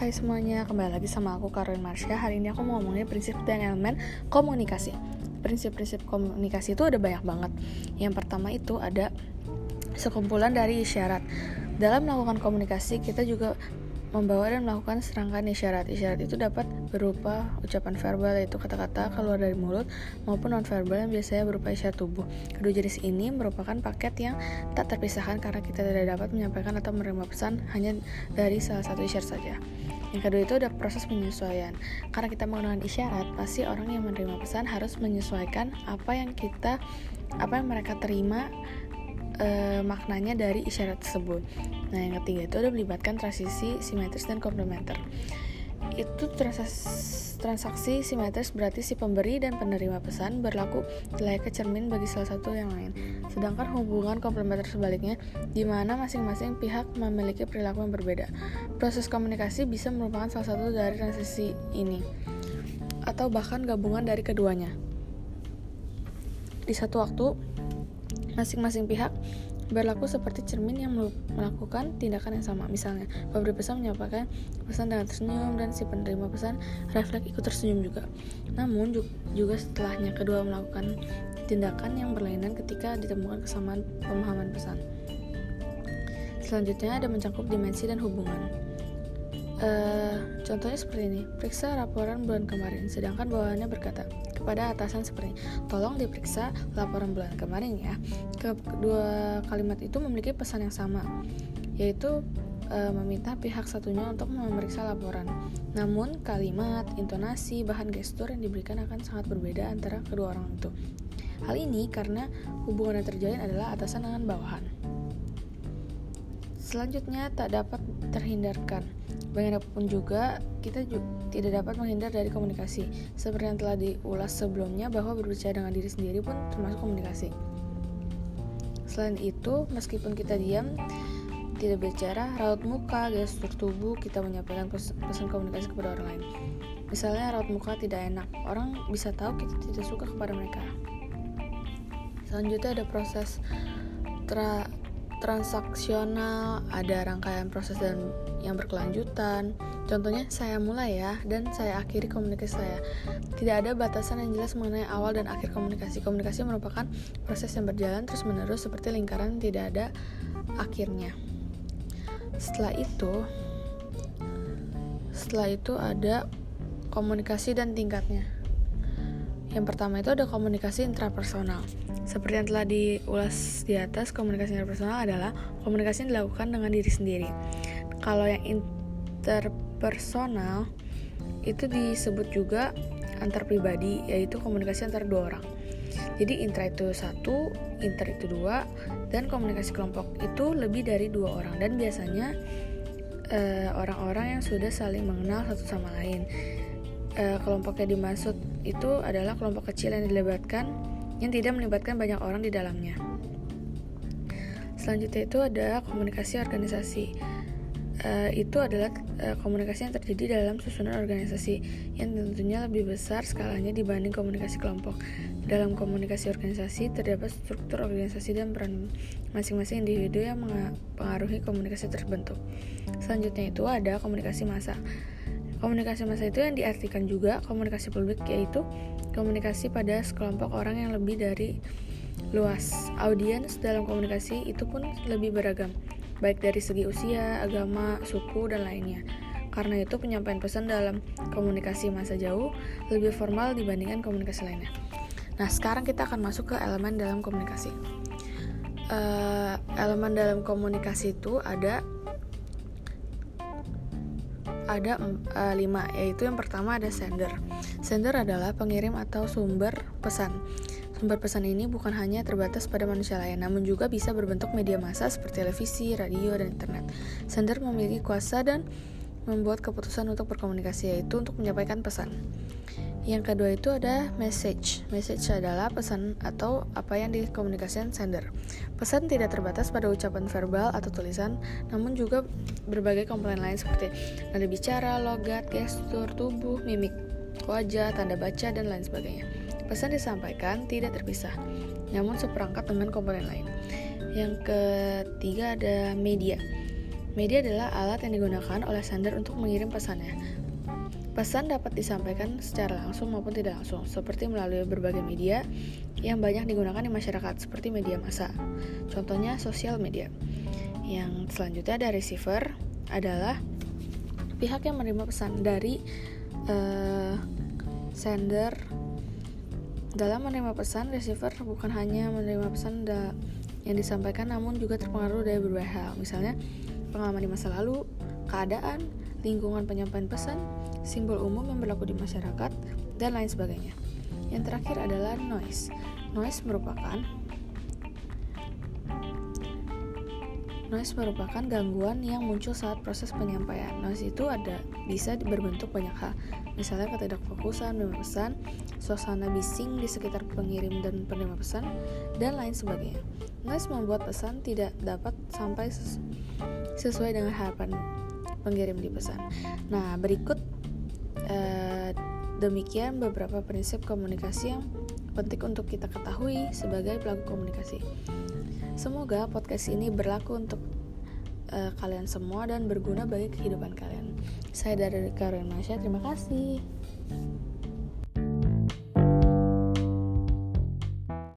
Hai semuanya, kembali lagi sama aku Karin Marsha. Hari ini aku mau ngomongin prinsip dan elemen komunikasi. Prinsip-prinsip komunikasi itu ada banyak banget. Yang pertama itu ada sekumpulan dari isyarat. Dalam melakukan komunikasi kita juga membawa dan melakukan serangkaian isyarat. Isyarat itu dapat berupa ucapan verbal yaitu kata-kata keluar dari mulut maupun non-verbal yang biasanya berupa isyarat tubuh. Kedua jenis ini merupakan paket yang tak terpisahkan karena kita tidak dapat menyampaikan atau menerima pesan hanya dari salah satu isyarat saja. Yang kedua itu ada proses penyesuaian. Karena kita menggunakan isyarat, pasti orang yang menerima pesan harus menyesuaikan apa yang kita apa yang mereka terima e, maknanya dari isyarat tersebut. Nah, yang ketiga itu ada melibatkan transisi simetris dan komplementer. Itu transaksi, transaksi simetris berarti si pemberi dan penerima pesan berlaku layaknya cermin bagi salah satu yang lain. Sedangkan hubungan komplementer sebaliknya, di mana masing-masing pihak memiliki perilaku yang berbeda. Proses komunikasi bisa merupakan salah satu dari transisi ini, atau bahkan gabungan dari keduanya. Di satu waktu, Masing-masing pihak berlaku seperti cermin yang melakukan tindakan yang sama. Misalnya, pemberi pesan menyampaikan pesan dengan tersenyum dan si penerima pesan refleks ikut tersenyum juga. Namun juga setelahnya kedua melakukan tindakan yang berlainan ketika ditemukan kesamaan pemahaman pesan. Selanjutnya ada mencakup dimensi dan hubungan. Uh, contohnya seperti ini, periksa laporan bulan kemarin, sedangkan bawahannya berkata, kepada atasan seperti tolong diperiksa laporan bulan kemarin ya. Kedua kalimat itu memiliki pesan yang sama, yaitu e, meminta pihak satunya untuk memeriksa laporan. Namun kalimat, intonasi, bahan gestur yang diberikan akan sangat berbeda antara kedua orang itu. Hal ini karena hubungan yang terjalin adalah atasan dengan bawahan. Selanjutnya tak dapat terhindarkan Bagaimanapun juga, kita juga tidak dapat menghindar dari komunikasi. Seperti yang telah diulas sebelumnya bahwa berbicara dengan diri sendiri pun termasuk komunikasi. Selain itu, meskipun kita diam, tidak bicara, raut muka, gestur tubuh, kita menyampaikan pesan komunikasi kepada orang lain. Misalnya raut muka tidak enak, orang bisa tahu kita tidak suka kepada mereka. Selanjutnya ada proses tra transaksional, ada rangkaian proses dan yang berkelanjutan. Contohnya saya mulai ya dan saya akhiri komunikasi saya. Tidak ada batasan yang jelas mengenai awal dan akhir komunikasi. Komunikasi merupakan proses yang berjalan terus-menerus seperti lingkaran tidak ada akhirnya. Setelah itu setelah itu ada komunikasi dan tingkatnya. Yang pertama itu ada komunikasi intrapersonal. Seperti yang telah diulas di atas, komunikasi interpersonal adalah komunikasi yang dilakukan dengan diri sendiri. Kalau yang interpersonal itu disebut juga antar pribadi, yaitu komunikasi antara dua orang. Jadi intra itu satu, inter itu dua, dan komunikasi kelompok itu lebih dari dua orang. Dan biasanya eh, orang-orang uh, yang sudah saling mengenal satu sama lain. Uh, kelompok yang dimaksud itu adalah kelompok kecil yang dilibatkan yang tidak melibatkan banyak orang di dalamnya. Selanjutnya itu ada komunikasi organisasi. Uh, itu adalah uh, komunikasi yang terjadi dalam susunan organisasi yang tentunya lebih besar skalanya dibanding komunikasi kelompok. Dalam komunikasi organisasi terdapat struktur organisasi dan peran masing-masing individu yang mempengaruhi komunikasi terbentuk. Selanjutnya itu ada komunikasi massa. Komunikasi massa itu yang diartikan juga komunikasi publik yaitu komunikasi pada sekelompok orang yang lebih dari luas. Audiens dalam komunikasi itu pun lebih beragam, baik dari segi usia, agama, suku, dan lainnya. Karena itu penyampaian pesan dalam komunikasi masa jauh lebih formal dibandingkan komunikasi lainnya. Nah, sekarang kita akan masuk ke elemen dalam komunikasi. Uh, elemen dalam komunikasi itu ada ada uh, lima yaitu yang pertama ada sender. Sender adalah pengirim atau sumber pesan. Sumber pesan ini bukan hanya terbatas pada manusia lain namun juga bisa berbentuk media massa seperti televisi radio dan internet. Sender memiliki kuasa dan membuat keputusan untuk berkomunikasi yaitu untuk menyampaikan pesan yang kedua itu ada message. Message adalah pesan atau apa yang dikomunikasikan sender. Pesan tidak terbatas pada ucapan verbal atau tulisan, namun juga berbagai komponen lain seperti nada bicara, logat, gestur, tubuh, mimik, wajah, tanda baca, dan lain sebagainya. Pesan disampaikan tidak terpisah, namun seperangkat dengan komponen lain. Yang ketiga ada media. Media adalah alat yang digunakan oleh sender untuk mengirim pesannya. Pesan dapat disampaikan secara langsung maupun tidak langsung, seperti melalui berbagai media yang banyak digunakan di masyarakat, seperti media massa. Contohnya sosial media. Yang selanjutnya ada receiver adalah pihak yang menerima pesan dari uh, sender. Dalam menerima pesan, receiver bukan hanya menerima pesan yang disampaikan, namun juga terpengaruh dari berbagai hal, misalnya pengalaman di masa lalu, keadaan, lingkungan penyampaian pesan, simbol umum yang berlaku di masyarakat, dan lain sebagainya. Yang terakhir adalah noise. Noise merupakan Noise merupakan gangguan yang muncul saat proses penyampaian. Noise itu ada bisa berbentuk banyak hal, misalnya ketidakfokusan menerima pesan, suasana bising di sekitar pengirim dan penerima pesan, dan lain sebagainya. Noise membuat pesan tidak dapat sampai sesuai dengan harapan pengirim di pesan. Nah, berikut demikian beberapa prinsip komunikasi yang penting untuk kita ketahui sebagai pelaku komunikasi. Semoga podcast ini berlaku untuk uh, kalian semua dan berguna bagi kehidupan kalian. Saya dari Karen Masya, terima kasih.